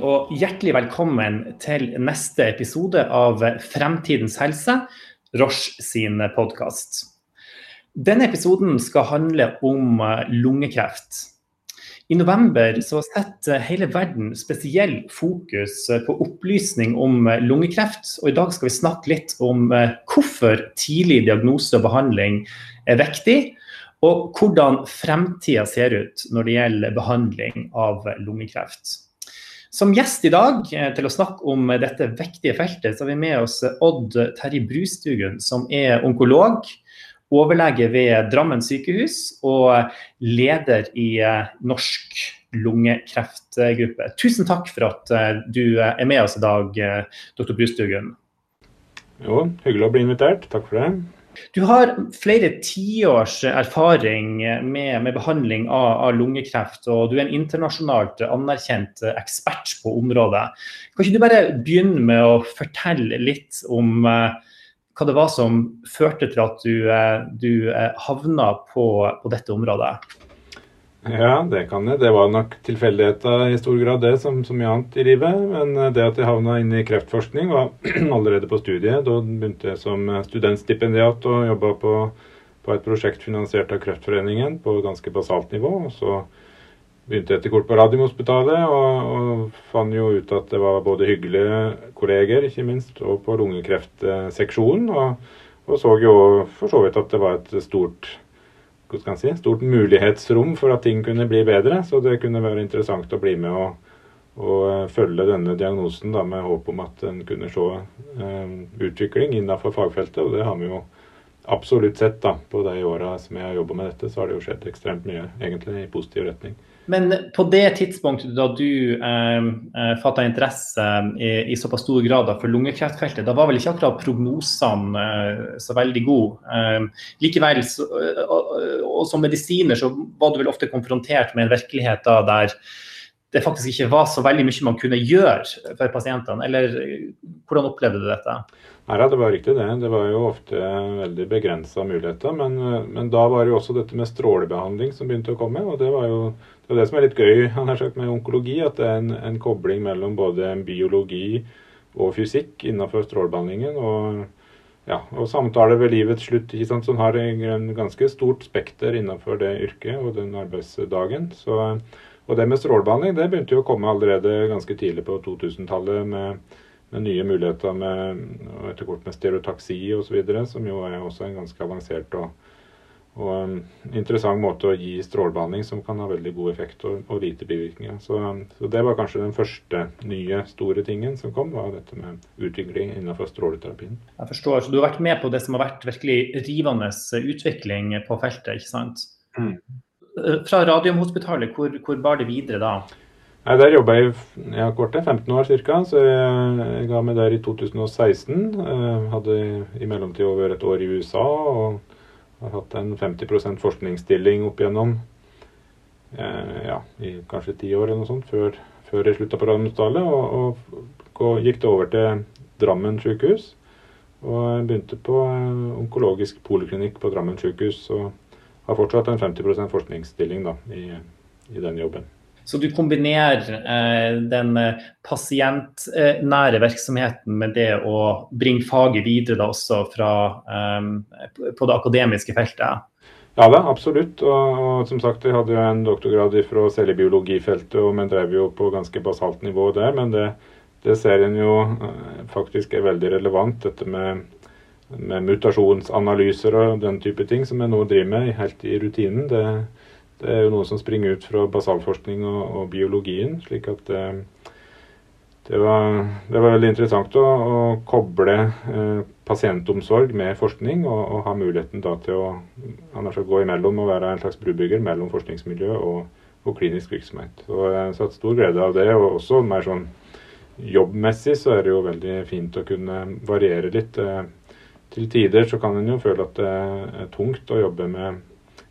og hjertelig velkommen til neste episode av Fremtidens helse, Roche sin podkast. Denne episoden skal handle om lungekreft. I november så setter hele verden spesiell fokus på opplysning om lungekreft. Og i dag skal vi snakke litt om hvorfor tidlig diagnose og behandling er viktig, og hvordan fremtida ser ut når det gjelder behandling av lungekreft. Som gjest i dag eh, til å snakke om dette viktige feltet, så har vi med oss Odd Terje Brustugen, som er onkolog, overlege ved Drammen sykehus og leder i eh, Norsk lungekreftgruppe. Tusen takk for at eh, du er med oss i dag, doktor Brustugen. Jo, hyggelig å bli invitert. Takk for det. Du har flere tiårs erfaring med, med behandling av, av, lungekreft, og du er en internasjonalt anerkjent ekspert på området. Kan ikke du bare begynne med å fortelle litt om uh, hva det var som førte til at du, uh, du uh, havna på, på dette området? Ja, det kan jeg. Det var nok tilfeldigheter i stor grad, det, som så mye annet i livet. Men eh, det at jeg havna inn i kreftforskning, var allerede på studiet. Da begynte jeg som studentstipendiat og jobba på, på, et prosjekt finansiert av Kreftforeningen på ganske basalt nivå. Og så begynte jeg etter kort på Radiumhospitalet og, og fant jo ut at det var både hyggelige kolleger, ikke minst, og på lungekreftseksjonen. Og, og så jo for så vidt at det var et stort si, stort mulighetsrom for at ting kunne bli bedre. Så det kunne være interessant å bli med og, og eh, følge denne diagnosen da, med håp om at en kunne se eh, utvikling innenfor fagfeltet. Og det har vi jo absolutt sett da, på de åra som jeg har jobba med dette. Så har det jo skjedd ekstremt mye, egentlig, i positiv retning. Men på det tidspunktet da du eh, eh fatta interesse i, i, såpass stor grad for lungekreftfeltet, da var vel ikke akkurat prognosene eh, så veldig gode. Eh, likevel, så, og, og, som medisiner, så var du vel ofte konfrontert med en virkelighet da der det faktisk ikke var så veldig mye man kunne gjøre for pasientene. Eller hvordan opplevde du dette? Nei, det var riktig det. Det var jo ofte veldig begrensa muligheter. Men, men, da var det jo også dette med strålebehandling som begynte å komme. og det var jo det, det som er litt gøy sagt med onkologi, at det er en, en kobling mellom både biologi og fysikk innenfor strålebehandlingen. og ja, og samtale ved livets slutt, ikke sant, som har en ganske stort spekter innenfor det yrket og den arbeidsdagen. Så og det med strålebehandling det begynte jo å komme allerede ganske tidlig på 2000-tallet med, med, nye muligheter med, etter hvert med stereotaksi osv., som jo er også en ganske avansert og, og um, interessant måte å gi strålebehandling som kan ha veldig god effekt og, og lite bivirkninger. Så, så, det var kanskje den første nye store tingen som kom, var dette med utvikling innenfor stråleterapien. Jeg forstår. Så du har vært med på det som har vært virkelig rivende utvikling på feltet, ikke sant? Mm. Eh, fra Radiumhospitalet, hvor, hvor bar det videre da? Nei, Der jobba jeg ja, kort 15 år ca. Så jeg, jeg, ga meg der i 2016. Jeg hadde i mellomtida vært et år i USA og har hatt en 50 forskningsstilling opp igjennom eh, ja, i kanskje ti år eller noe sånt, før, før jeg slutta på Radiumhospitalet. Og, og, gikk det over til Drammen sykehus. Og begynte på eh, onkologisk poliklinikk på Drammen sykehus. Og har fortsatt en 50% forskningsstilling da, i, i den jobben. Så du kombinerer eh, den eh, pasientnære virksomheten med det å bringe faget videre da også fra, eh, på det akademiske feltet? Ja da, absolutt. Og, og, som sagt, jeg hadde jo en doktorgrad fra cellebiologifeltet, og vi drev jo på ganske basalt nivå der. Men det, det ser en jo eh, faktisk er veldig relevant, dette med med mutasjonsanalyser og den type ting som jeg nå driver med helt i rutinen. Det, det er jo noe som springer ut fra basalforskning og, og biologien. slik at det, det, var, det var, veldig interessant å, å koble eh, pasientomsorg med forskning, og, og, ha muligheten da til å annars gå imellom og være en slags brubygger mellom forskningsmiljø og, og klinisk virksomhet. Så jeg har satt stor glede av det. og også mer sånn Jobbmessig så er det jo veldig fint å kunne variere litt. Eh, til tider så kan en jo føle at det er tungt å jobbe med,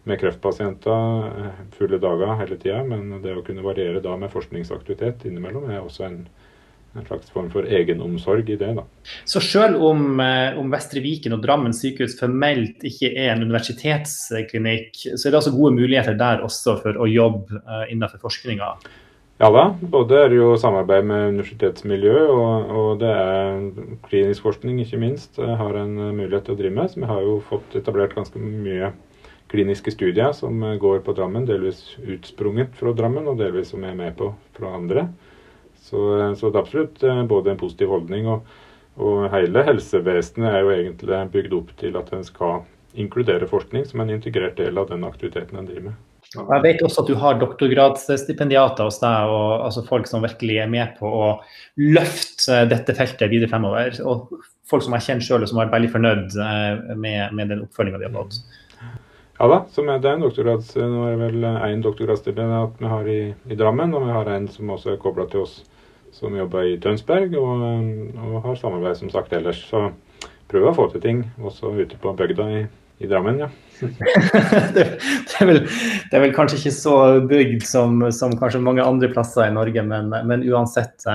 med kreftpasienter eh, fulle dager hele tida, men det å kunne variere da med forskningsaktivitet innimellom er også en, en slags form for egenomsorg i det. da. Så selv om, eh, om Vestre Viken og Drammen sykehus formelt ikke er en universitetsklinikk, så er det altså gode muligheter der også for å jobbe uh, innenfor forskninga? Ja da. Både er det jo samarbeid med universitetsmiljø, og, og, det er klinisk forskning, ikke minst, har en mulighet til å drive med. Så vi har jo fått etablert ganske mye kliniske studier som går på Drammen. Delvis utsprunget fra Drammen, og delvis som er med på fra andre. Så, så det er absolutt eh, både en positiv holdning, og, og hele helsevesenet er jo egentlig bygd opp til at en skal inkludere forskning som en integrert del av den aktiviteten en driver med. Jeg vet også at du har doktorgradsstipendiater hos deg, og altså folk som virkelig er med på å løfte dette feltet videre fremover. Og folk som jeg kjenner sjøl, og som er veldig fornøyd eh, med, med den oppfølginga de har fått. Ja da, er det en doktorgrads, nå er det vel én doktorgradsstipendiat vi har i, i, Drammen, og vi har en som også er kobla til oss som jobber i Tønsberg, og, og har samarbeid som sagt ellers. Så prøver å få til ting også ute på bygda i, i Drammen, ja. det, er vel, det, er vel, kanskje ikke så bygd som, som kanskje mange andre plasser i Norge, men, men uansett.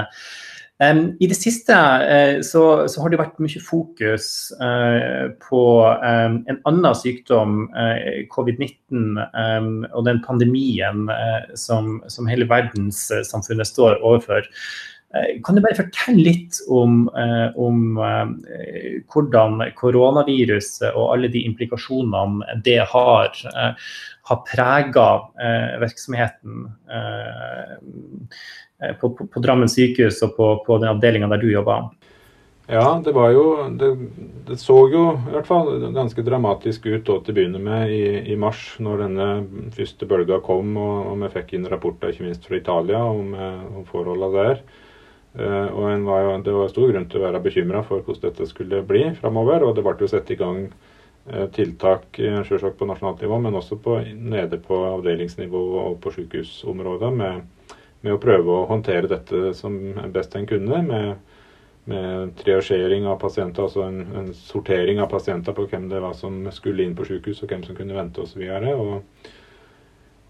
Um, I det siste uh, så, så, har det vært mye fokus uh, på um, en annen sykdom, uh, covid-19, um, og den pandemien som, som hele verdenssamfunnet står overfor. Eh, kan du bare fortelle litt om, eh, om eh, hvordan koronaviruset og alle de implikasjonene det har, har prega virksomheten på, på, på, Drammen sykehus og på, på den avdelinga der du jobber? Ja, det var jo det, det, så jo i hvert fall ganske dramatisk ut til å begynne med i, i, mars, når denne første bølga kom og, og vi fikk inn rapporter ikke minst fra Italia om, om forholdene der. Uh, og var jo, Det var stor grunn til å være bekymra for hvordan dette skulle bli framover. Og det ble jo satt i gang uh, tiltak selvsagt på nasjonalt nivå, men også på, nede på avdelingsnivå og på sykehusområdet med, med, å prøve å håndtere dette som best en kunne. med med triasjering av pasienter, altså en, en, sortering av pasienter på hvem det var som skulle inn på sykehus, og hvem som kunne vente osv. Og, så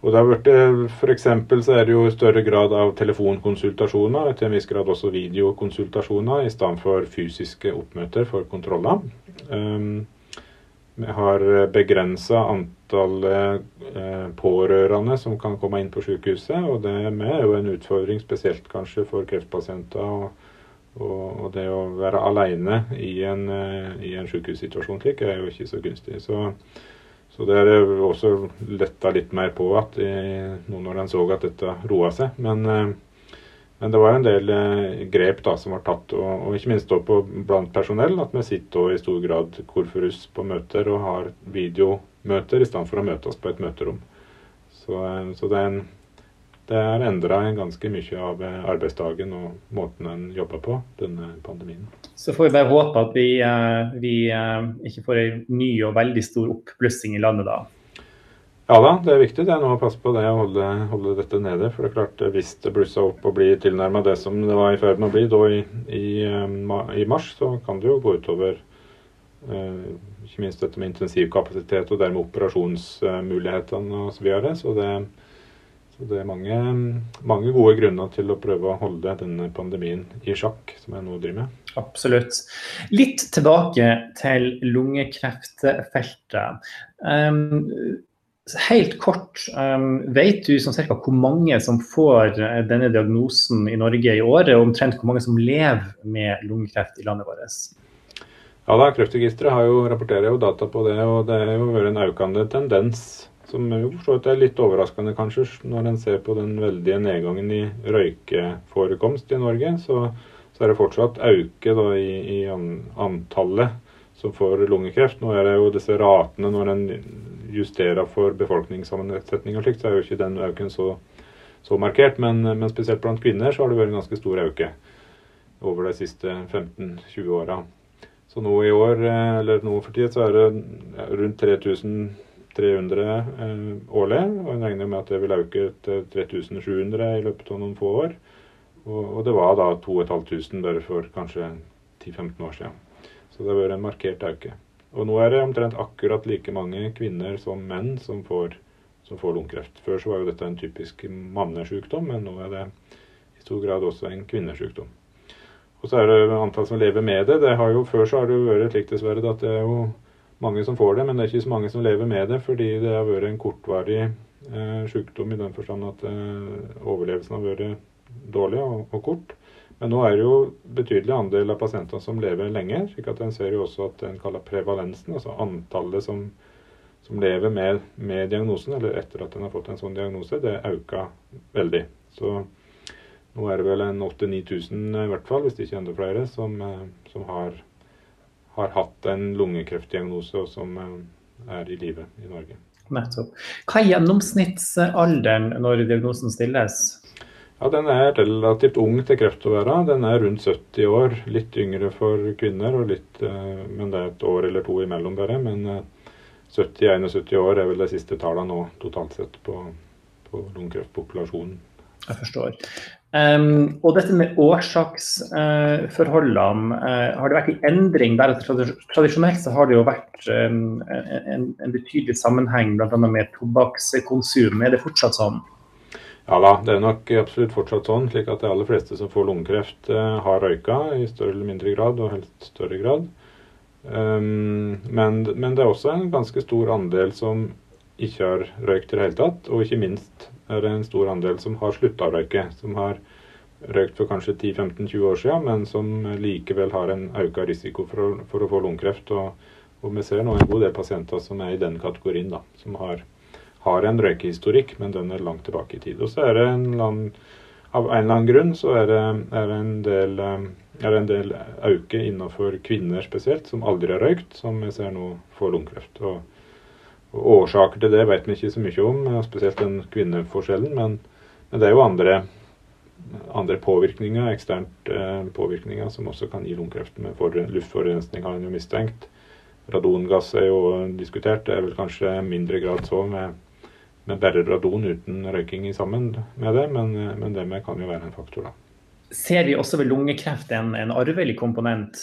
og det har vært, for så er det jo større grad av telefonkonsultasjoner, og til en viss grad også videokonsultasjoner, i stedet for fysiske oppmøter for kontroller. Um, vi har begrensa antall eh, pårørende som kan komme inn på sykehuset. og Det er jo en utfordring, spesielt kanskje for kreftpasienter. Og, og, og det å være alene i en, eh, i en sykehussituasjon slik er jo ikke så gunstig. Så så det er også letta litt mer på at nå når en så at dette roa seg. Men, eh, men, det var en del eh, grep da som var tatt, og, og ikke minst på, blant personell. At vi sitter i stor grad korforus på møter og har videomøter i stedet for å møte oss på et møterom. Så, eh, så det er en det har endra ganske mye av arbeidsdagen og måten en jobber på, denne pandemien. Så får vi bare håpe at vi, eh, vi eh, ikke får en ny og veldig stor oppblussing i landet da. Ja da, det er viktig det er nå å passe på det å holde, holde, dette nede. For det er klart, hvis det blusser opp og blir tilnærma det som det var i ferd med å bli da i, i, eh, i, mars, så kan det jo gå utover eh, ikke minst dette med intensivkapasitet og dermed operasjonsmulighetene osv. Så, videre. så det så det er mange, mange, gode grunner til å prøve å holde denne pandemien i sjakk, som jeg nå driver med. Absolutt. Litt tilbake til lungekreftfeltet. Um, helt kort, um, vet du sånn cirka hvor mange som får denne diagnosen i Norge i året, og omtrent hvor mange som lever med lungekreft i landet vårt? Ja da, Kreftregisteret rapporterer jo data på det, og det har jo vært en økende tendens som jo for er litt overraskende, kanskje, når en ser på den veldige nedgangen i røykeforekomst i Norge. Så, så er det fortsatt auke da, i, i, antallet som får lungekreft. Nå er det jo disse ratene når en justerer for befolkningssammensetning og slikt, så er jo ikke den auken så, så markert. Men, men, spesielt blant kvinner så har det vært en ganske stor auke over de siste 15-20 åra. Så nå i år, eh, eller nå for tid, så er det rundt 3000 300 eh, årlig. og En regner med at det vil øke til 3700 i løpet av noen få år. Og det var da 2500 bare for kanskje 10-15 år siden. Så det har vært en markert økning. Og nå er det omtrent akkurat like mange kvinner som menn som får, som får lungekreft. Før så var jo dette en typisk mannesjukdom, men nå er det i stor grad også en kvinnesjukdom. Og så er det antall som lever med det. det har jo, før så har det jo vært slik dessverre at det er jo mange som får det, men det er ikke så mange som lever med det, fordi det har vært en kortvarig eh, sykdom i den forstand at eh, overlevelsen har vært dårlig og, og, kort. Men nå er det jo betydelig andel av pasienter som lever lenge. slik at En ser jo også at en kaller prevalensen, altså antallet som, som lever med, med, diagnosen, eller etter at en har fått en sånn diagnose, det øker veldig. Så nå er det vel en 8000-9000 i hvert fall, hvis det ikke enda flere, som, eh, som har, har, hatt en lungekreftdiagnose og som eh, er i live i Norge. Nettopp. Hva er gjennomsnittsalderen når diagnosen stilles? Ja, Den er relativt ung til kreft å være. Den er rundt 70 år. Litt yngre for kvinner, litt, eh, men det er et år eller to imellom bare. Men 70-71 år er vel de siste tallene nå totalt sett på, på lungekreftpopulasjonen. Jeg forstår. Um, og dette med årsaksforholdene, uh, uh, har det vært en endring der? Tradisjonelt så har det jo vært um, en, en, betydelig sammenheng bl.a. med tobakkskonsum. Er det fortsatt sånn? Ja da, det er nok absolutt fortsatt sånn. slik at de aller fleste som får lungekreft, uh, har røyka i større eller mindre grad, og helst større grad. Um, men, men, det er også en ganske stor andel som ikke har røykt i det hele tatt, og ikke minst er det en stor andel som har slutta å røyke. Som har røykt for kanskje 10-15-20 år siden, men som likevel har en økt risiko for å, for å få lungekreft. Og, og, vi ser nå en god del pasienter som er i den kategorien, da, som har, har en røykehistorikk, men den er langt tilbake i tid. Og så er det en land, av en eller annen grunn så er det, er det en del er det en del økning innenfor kvinner spesielt, som aldri har røykt, som vi ser nå får lungekreft. Og Årsaker til det vet vi ikke så mye om, spesielt den kvinneforskjellen. Men, men det er jo andre, andre påvirkninger, eksternt eh, påvirkninger som også kan gi lungekreft. Med luftforurensning har en jo mistenkt. Radongass er jo diskutert. Det er vel kanskje mindre grad så med, med bare radon uten røyking sammen med det, men, men det med kan jo være en faktor, da. Ser vi også ved lungekreft en, en arvelig komponent?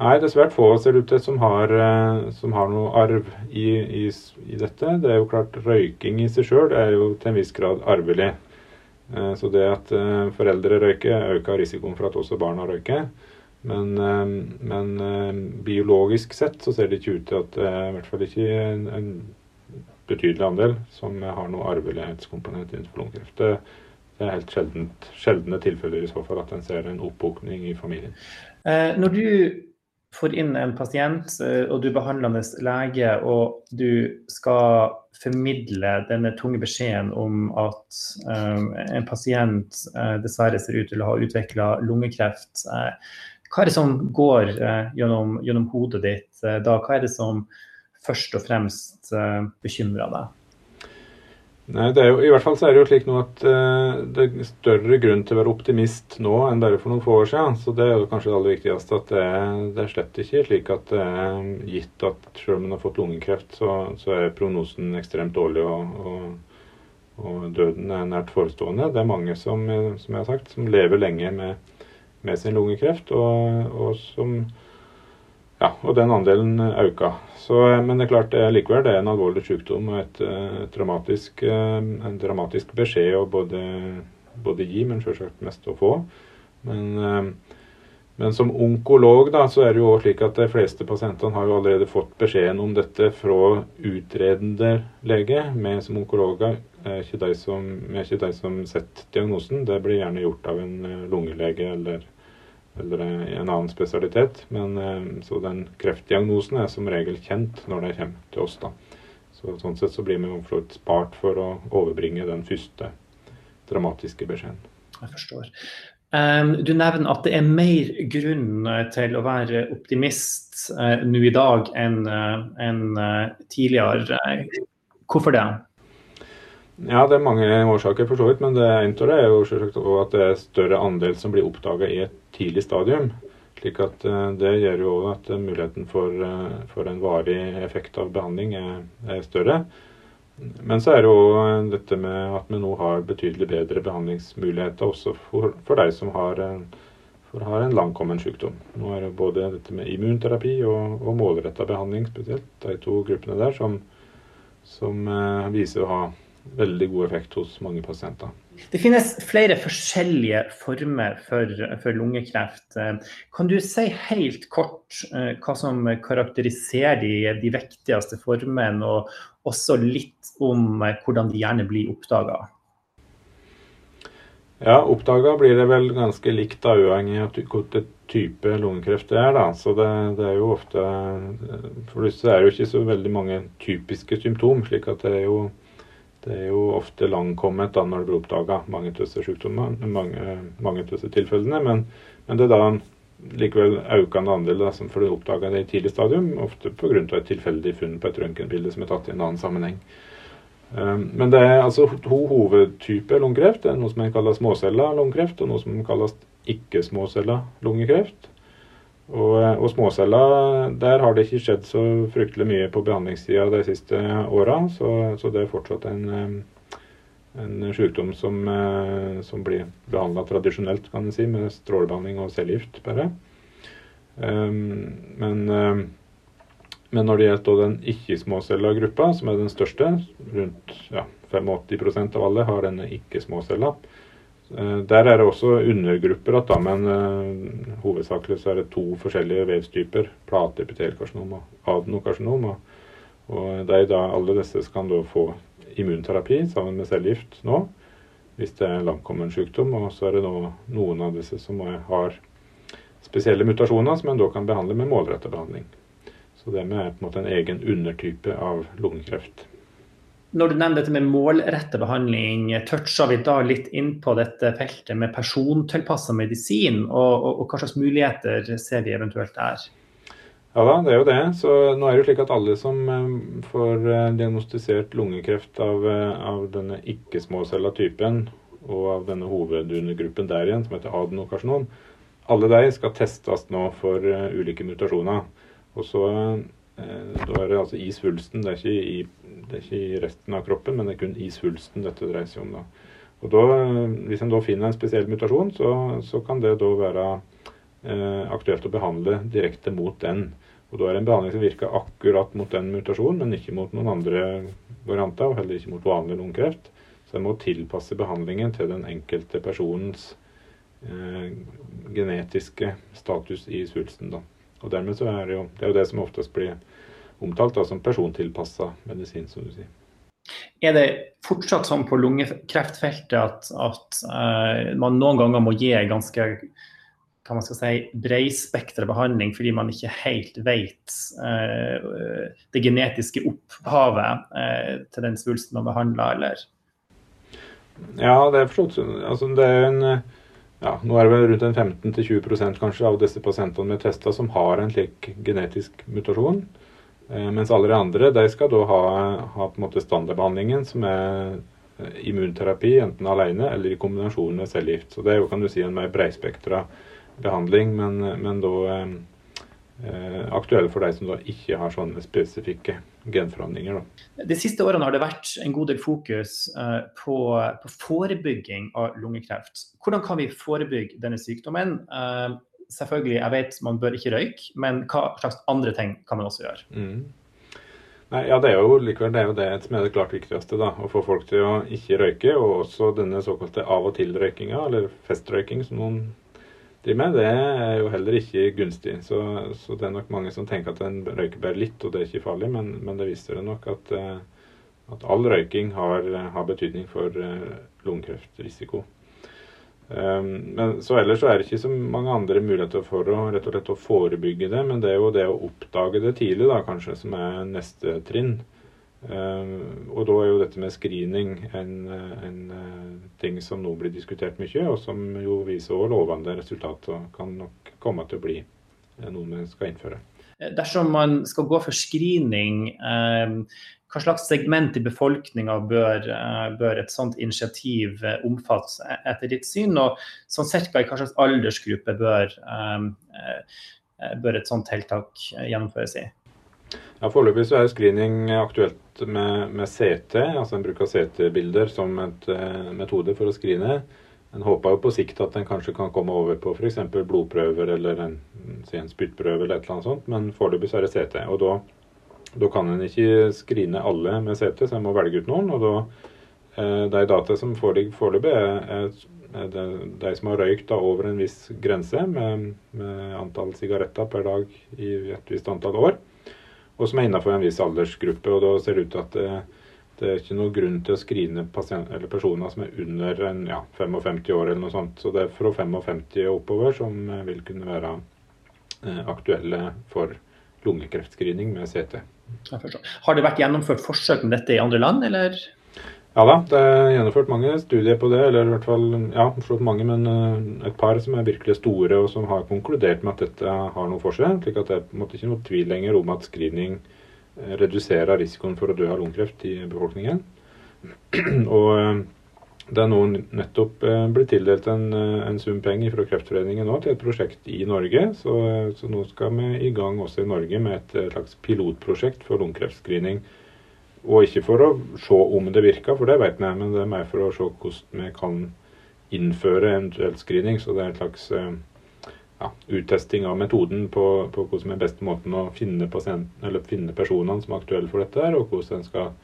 Nei, det er svært få ser det ut til som har, eh, som har noe arv i, i, i, dette. Det er jo klart Røyking i seg sjøl er jo til en viss grad arvelig. Eh, så det at eh, foreldre røyker, øker risikoen for at også barna røyker. Men, men biologisk sett så ser det ikke ut til at det er i hvert fall ikke en, en betydelig andel som har noe arvelighetskomponent innenfor lungekreft. Det, er helt sjeldent, sjeldne tilfeller i så fall at en ser en oppbukning i familien. Når du får inn en pasient, eh, og du er behandlende lege, og du skal formidle denne tunge beskjeden om at um, en pasient uh, dessverre ser ut til å ha utvikla lungekreft, hva er det som går gjennom, gjennom, hodet ditt da? Hva er det som først og fremst bekymrer deg? Nei, det er jo, I hvert fall så er det jo slik nå at uh, det er større grunn til å være optimist nå enn bare for noen få år siden. Så det er jo kanskje det aller viktigste. At det, det er slett ikke slik at det er gitt at selv om man har fått lungekreft, så, så er prognosen ekstremt dårlig og, og, og, døden er nært forestående. Det er mange som, som jeg har sagt, som lever lenge med, med sin lungekreft, og, og som ja, og den andelen øka. Så, men det er klart likevel det er en alvorlig sykdom og et, et dramatisk, eh, en dramatisk beskjed å både, både, gi, men selvsagt mest å få. Men, eh, men, som onkolog da, så er det jo også slik at de fleste pasientene har jo allerede fått beskjeden om dette fra utredende lege. Vi som onkologer er ikke de som, er ikke som setter diagnosen. Det blir gjerne gjort av en eh, lungelege eller eller en annen spesialitet. Men, eh, så den kreftdiagnosen er som regel kjent når det kommer til oss. da. Så, sånn sett så blir vi spart for å overbringe den første dramatiske beskjeden. Jeg forstår. Du nevner at det er mer grunn eh, til å være optimist nå i dag enn enn tidligere. Hvorfor det? Ja, det er mange årsaker for så vidt, men det ene av det er jo selvsagt at det er større andel som blir oppdaga i et tidlig stadium. slik at uh, Det gjør jo òg at muligheten for, uh, for, en varig effekt av behandling er, er større. Men så er det jo dette med at vi nå har betydelig bedre behandlingsmuligheter også for, for de som har en, har en langkommen sykdom. Nå er det både dette med immunterapi og, og målretta behandling spesielt, de to gruppene der, som, som viser å ha veldig god effekt hos mange pasienter. Det finnes flere forskjellige former for, for lungekreft. Kan du si helt kort uh, hva som karakteriserer de, de viktigste formene, og, også litt om hvordan de gjerne blir oppdaga. Ja, oppdaga blir det vel ganske likt, da, uavhengig av hvilken type lungekreft det er. da. Så det, det, er jo ofte For det er jo ikke så veldig mange typiske symptom. slik at det er jo, det er jo ofte langkommet da når det blir oppdaga mange av disse mange, av tilfellene. Men, men, det er da likevel økende andel da, som får oppdaga det i tidlig stadium, ofte pga. et tilfeldig funn på et røntgenbilde som er tatt i en annen sammenheng. Ehm, men det er altså to hovedtyper lungekreft. Det er noe som kalles småcella lungekreft, og noe som kalles ikke-småcella lungekreft. Og, eh, og småcella, der har det ikke skjedd så fryktelig mye på behandlingstida de siste åra, så, så, det er fortsatt en, eh, en sykdom som, eh, som blir behandla tradisjonelt, kan en si, med strålebehandling og cellegift bare. Um, men men når det gjelder den ikke-småcella gruppa, som er den største, rundt ja, 85 av alle har denne ikke-småcella. Eh, der er det også undergrupper, da, men uh, hovedsakelig så er det to forskjellige vevstyper. Plateepitelkarsinom og adenokarsinom. Og, de, da, alle disse kan da få immunterapi sammen med cellegift nå, hvis det er langkommen sykdom. Og så er det nå noen av disse som har spesielle mutasjoner som en da kan behandle med målrettet behandling. Så det er på en måte en egen undertype av lungekreft. Når du nevner dette med målrettet behandling, toucher vi da litt inn på dette feltet med persontilpassa medisin, og, og, og, hva slags muligheter ser vi eventuelt der? Ja da, det er jo det. Så nå er det jo slik at alle som eh, får eh, diagnostisert lungekreft av, eh, av denne ikke-småcella typen, og av denne hovedundergruppen der igjen, som heter adenokarsinom, alle de skal testes nå for ulike mutasjoner. Og så da er det altså i svulsten. Det er, ikke i, det er ikke i resten av kroppen, men det er kun i svulsten dette dreier seg om. da. Og da, Hvis en da finner en spesiell mutasjon, så, så kan det da være eh, aktuelt å behandle direkte mot den. Og Da er det en behandling som virker akkurat mot den mutasjonen, men ikke mot noen andre varianter, og heller ikke mot vanlig lungekreft. Så en må tilpasse behandlingen til den enkelte personens eh, genetiske status i svulsten. da. Og dermed så er det jo det, er jo det som oftest blir omtalt da, som persontilpassa medisin, som du sier. Er det fortsatt sånn på lungekreftfeltet at, at uh, man noen ganger må gi ganske kan man skal si, breispektra behandling fordi man ikke helt vet uh, det genetiske opphavet uh, til den svulsten man behandler, eller? Ja, det er forstått. Altså, det er en ja, nå er det vel rundt 15-20 kanskje av disse pasientene vi testa som har en slik genetisk mutasjon. Eh, mens alle de andre de skal da ha, ha på en måte standardbehandlingen, som er eh, immunterapi, enten alene eller i kombinasjon med cellegift. Så det er jo kan du si en mer breispektra behandling, men, men da eh, aktuell aktuelle for de som da ikke har sånne spesifikke genforandringer. Da. De siste årene har det vært en god del fokus eh, på, på, forebygging av lungekreft. Hvordan kan vi forebygge denne sykdommen? Uh, selvfølgelig, jeg vet man bør ikke røyke, men hva slags andre ting kan man også gjøre? Mm. Nei, ja, det er jo likevel det, er jo det som er det klart viktigste. da, Å få folk til å ikke røyke. Og også denne såkalte av-og-til-røykinga, eller festrøyking, som noen driver med, det er jo heller ikke gunstig. Så, så, det er nok mange som tenker at en røyker bare litt, og det er ikke farlig. Men, men det viser det nok at, eh, at all røyking har, har betydning for uh, lungekreftrisiko. Um, men så ellers så er det ikke så mange andre muligheter for å rett og slett å forebygge det. Men det er jo det å oppdage det tidlig da, kanskje som er neste trinn. Uh, og da er jo dette med screening en, en uh, ting som nå blir diskutert mye, og som jo viser også lovende resultater og kan nok komme til å bli uh, noe vi skal innføre. Dersom man skal gå for screening, hva slags segment i befolkninga bør, bør, et sånt initiativ omfatte etter ditt syn? Og sånn cirka i hva slags aldersgruppe bør, bør et sånt tiltak gjennomføres i? Ja, Foreløpig er screening aktuelt med, med CT, altså en bruk av CT-bilder som et metode for å screene. En håper jo på sikt at en kanskje kan komme over på f.eks. blodprøver eller en, en spyttprøve eller et eller annet sånt, men foreløpig er det CT. Og da, da kan en ikke skrine alle med CT, så en må velge ut noen. Og da, uh, de data som foreligger foreløpig, er, er det, de som har røykt da over en viss grense med, med antall sigaretter per dag i et visst antall år. og som er innenfor en viss aldersgruppe. og Da ser det ut til at det, det er ikke noe grunn til å skrine personer som er under en, ja, 55 år eller noe sånt. Så det er fra 55 og oppover som vil kunne være eh, aktuelle for lungekreftskrining med CT. Har det vært gjennomført forsøk med dette i andre land, eller? Ja da, det er gjennomført mange studier på det. Eller i hvert fall ja, mange, men uh, et par som er virkelig store og som har konkludert med at dette har noe for seg. slik at det er på en måte ikke noe tvil lenger om at screening uh, reduserer risikoen for å dø av lungekreft i befolkningen. og uh, det er nå nettopp blitt tildelt en, en sum penger fra Kreftforeningen nå til et prosjekt i Norge. Så, så, nå skal vi i gang også i Norge med et slags pilotprosjekt for lungekreftscreening og ikke for å se om det virker, for det vet vi, men det er mer for å se hvordan vi kan innføre eventuell screening. Så det er en slags eh, ja, uttesting av metoden på, på hvordan er best måten å finne, finne personene som er aktuelle for dette, og hvordan en skal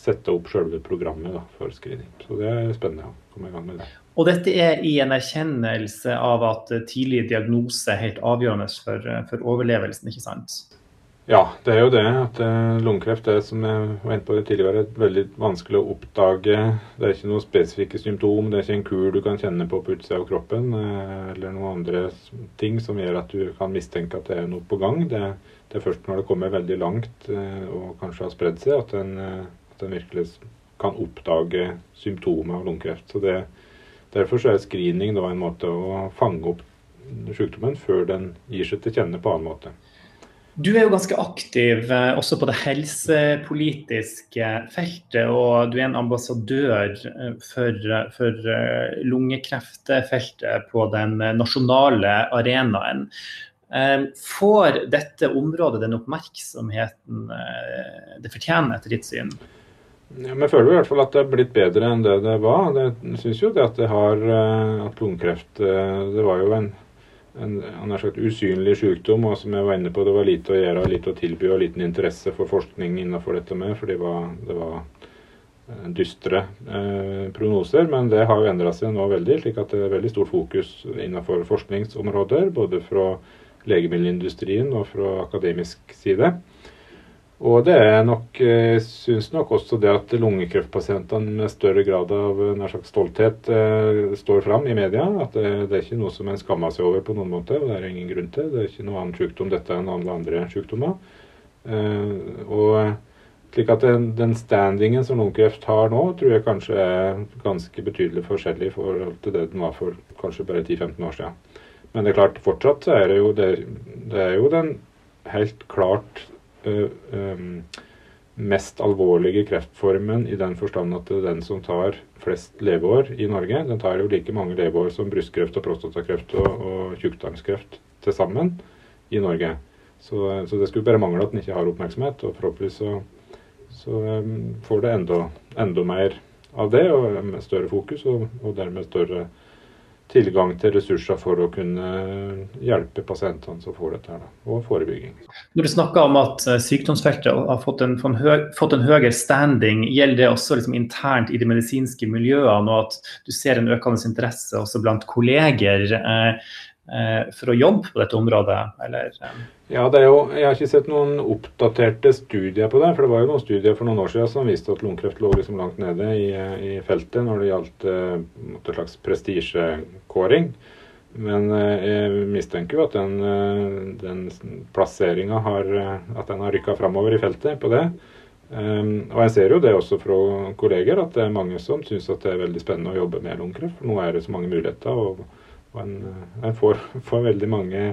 sette opp selve programmet da, for screening. Så det er spennende å komme i gang med det. Og dette er i en erkjennelse av at tidlig diagnose er helt avgjørende for, for overlevelsen, ikke sant? Ja, det er jo det. at uh, Lungekreft er som jeg var inne på tidligere, veldig vanskelig å oppdage. Det er ikke noen spesifikke symptom. Det er ikke en kur du kan kjenne på på utsida av kroppen. Uh, eller noen andre ting som gjør at du kan mistenke at det er noe på gang. Det, det er først når det kommer veldig langt uh, og kanskje har spredd seg, at en, at en virkelig kan oppdage symptomer av lungekreft. Så det, Derfor så er screening da en måte å fange opp sykdommen før den gir seg til kjenne på annen måte. Du er jo ganske aktiv eh, også på det helsepolitiske feltet, og du er en ambassadør eh, for, for eh, lungekreftfeltet på den nasjonale arenaen. Får dette området den oppmerksomheten det fortjener, etter ditt syn? Ja, Vi føler i hvert fall at det er blitt bedre enn det det var. Jeg syns jo det at det har at lungekreft Det var jo en en, en sagt, usynlig sykdom, og som jeg var inne på, det var lite å gjøre, lite å tilby og liten interesse for forskning innenfor dette med, for det var, det var eh, dystre eh, prognoser. Men det har jo endra seg nå veldig, slik at det er veldig stort fokus innenfor forskningsområder, både fra legemiddelindustrien og fra akademisk side. Og det er nok, eh, syns nok også det at lungekreftpasientene med større grad av eh, nær sagt stolthet eh, står fram i media. At det, det, er ikke noe som en skammer seg over på noen måte. og Det er ingen grunn til. Det er ikke noe annen sykdom dette enn alle andre sykdommer. Og slik at den, den, standingen som lungekreft har nå, tror jeg kanskje er ganske betydelig forskjellig i forhold til det den var for kanskje bare 10-15 år siden. Men det er klart, fortsatt så er det jo, det, det er jo den helt klart mest alvorlige kreftformen i den forstand at den som tar flest leveår i Norge. Den tar jo like mange leveår som brystkreft og prostatakreft og, og tjukktarmskreft til sammen i Norge. Så, så, det skulle bare mangle at den ikke har oppmerksomhet. Og forhåpentligvis så, så um, får det enda, enda, mer av det, og større fokus, og, og dermed større tilgang til ressurser for å kunne hjelpe pasientene som får dette, her, og forebygging. Når du snakker om at eh, sykdomsfeltet har fått en, fått en høyere standing, gjelder det også liksom internt i de medisinske miljøene, og at du ser en økende interesse også blant kolleger? Eh, for å jobbe på dette området, eller? Eh? Ja, det jo, Jeg har ikke sett noen oppdaterte studier på det. For det var jo noen studier for noen år siden som viste at lungekreft lå liksom langt nede i, i, feltet når det gjaldt et slags prestisjekåring. Men jeg mistenker jo at den, den plasseringa har, at den har rykka framover i feltet på det. Um, og jeg ser jo det også fra kolleger, at det er mange som syns det er veldig spennende å jobbe med lungekreft. For nå er det så mange muligheter. og og en, eh, en får, får, veldig mange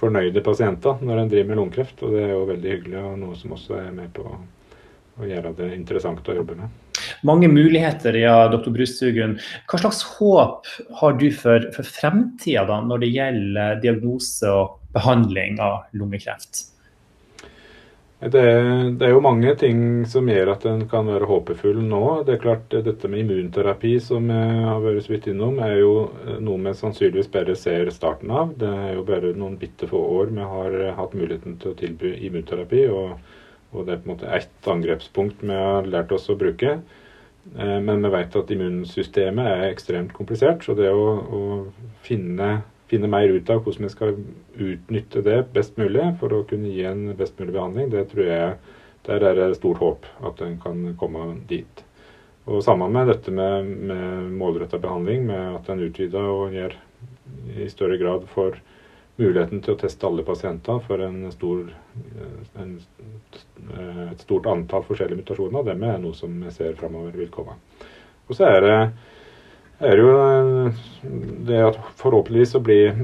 fornøyde pasienter når en driver med lungekreft. Og det er jo veldig hyggelig, og noe som også er med på å gjøre det interessant å jobbe med. Mange muligheter, ja, doktor Brusthugen. Hva slags håp har du for, for fremtida når det gjelder diagnose og behandling av lungekreft? Det, det, er jo mange ting som gjør at en kan være håpefull nå. Det er klart Dette med immunterapi som jeg har vært så vidt innom, er jo noe vi sannsynligvis bare ser starten av. Det er jo bare noen bitte få år vi har hatt muligheten til å tilby immunterapi. Og, og det er på en måte ett angrepspunkt vi har lært oss å bruke. Eh, men vi vet at immunsystemet er ekstremt komplisert. Så det å, å finne, finne mer ut av hvordan vi skal utnytte det best mulig for å kunne gi en best mulig behandling, det tror jeg der er det stort håp at en kan komme dit. Og Sammen med dette med, med målretta behandling, med at en utvider og gjør i større grad for muligheten til å teste alle pasienter for en stor, en, et stort antall forskjellige mutasjoner. Det er noe som vi ser framover vil komme. Og så er det, er jo det at forhåpentligvis så blir,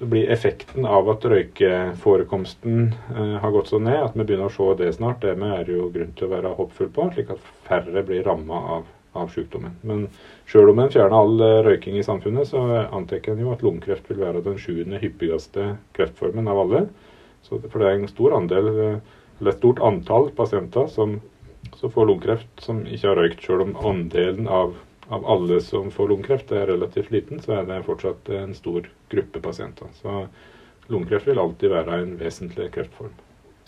blir effekten av at røykeforekomsten eh, har gått så ned, at vi begynner å se det snart, det er jo grunn til å være håpfull på, slik at færre blir ramma av av sykdommen. Men selv om en fjerner all eh, røyking i samfunnet, så antar en jo at lungekreft vil være den sjuende hyppigste kreftformen av alle. Så for det er en stor andel, eh, eller et stort antall pasienter som, som får lungekreft som ikke har røykt. Selv om andelen av, av alle som får lungekreft er relativt liten, så er det fortsatt en stor gruppe pasienter. Så lungekreft vil alltid være en vesentlig kreftform.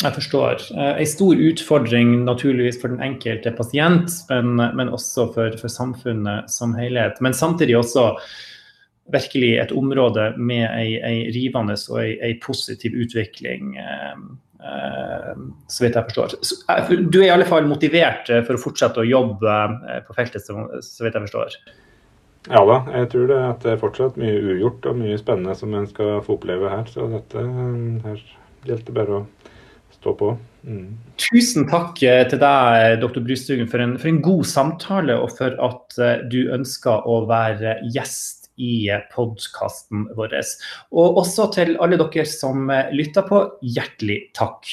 Jeg forstår. Eh, en stor utfordring naturligvis for den enkelte pasient, men, men også for, for, samfunnet som helhet. Men samtidig også virkelig et område med ei rivende og ei positiv utvikling. Eh, eh, så vidt jeg forstår. Du er i alle fall motivert for å fortsette å jobbe på feltet, så vidt jeg forstår? Ja da, jeg tror det, at det er fortsatt mye ugjort og mye spennende som en skal få oppleve her. Så dette her gjelder bare å stå på. Mm. Tusen takk eh, til deg, dr. Brystugen, for en, for en, god samtale, og for at eh, du ønsker å være gjest i podkasten vår. Og også til alle dere som eh, lytter på, hjertelig takk.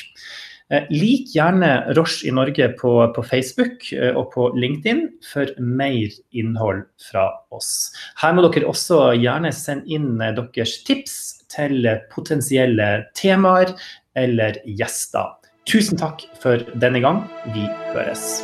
Lik gjerne Roche i Norge på, på, Facebook og på LinkedIn for mer innhold fra oss. Her må dere også gjerne sende inn deres tips til potensielle temaer eller gjester. Tusen takk for denne gang. Vi høres.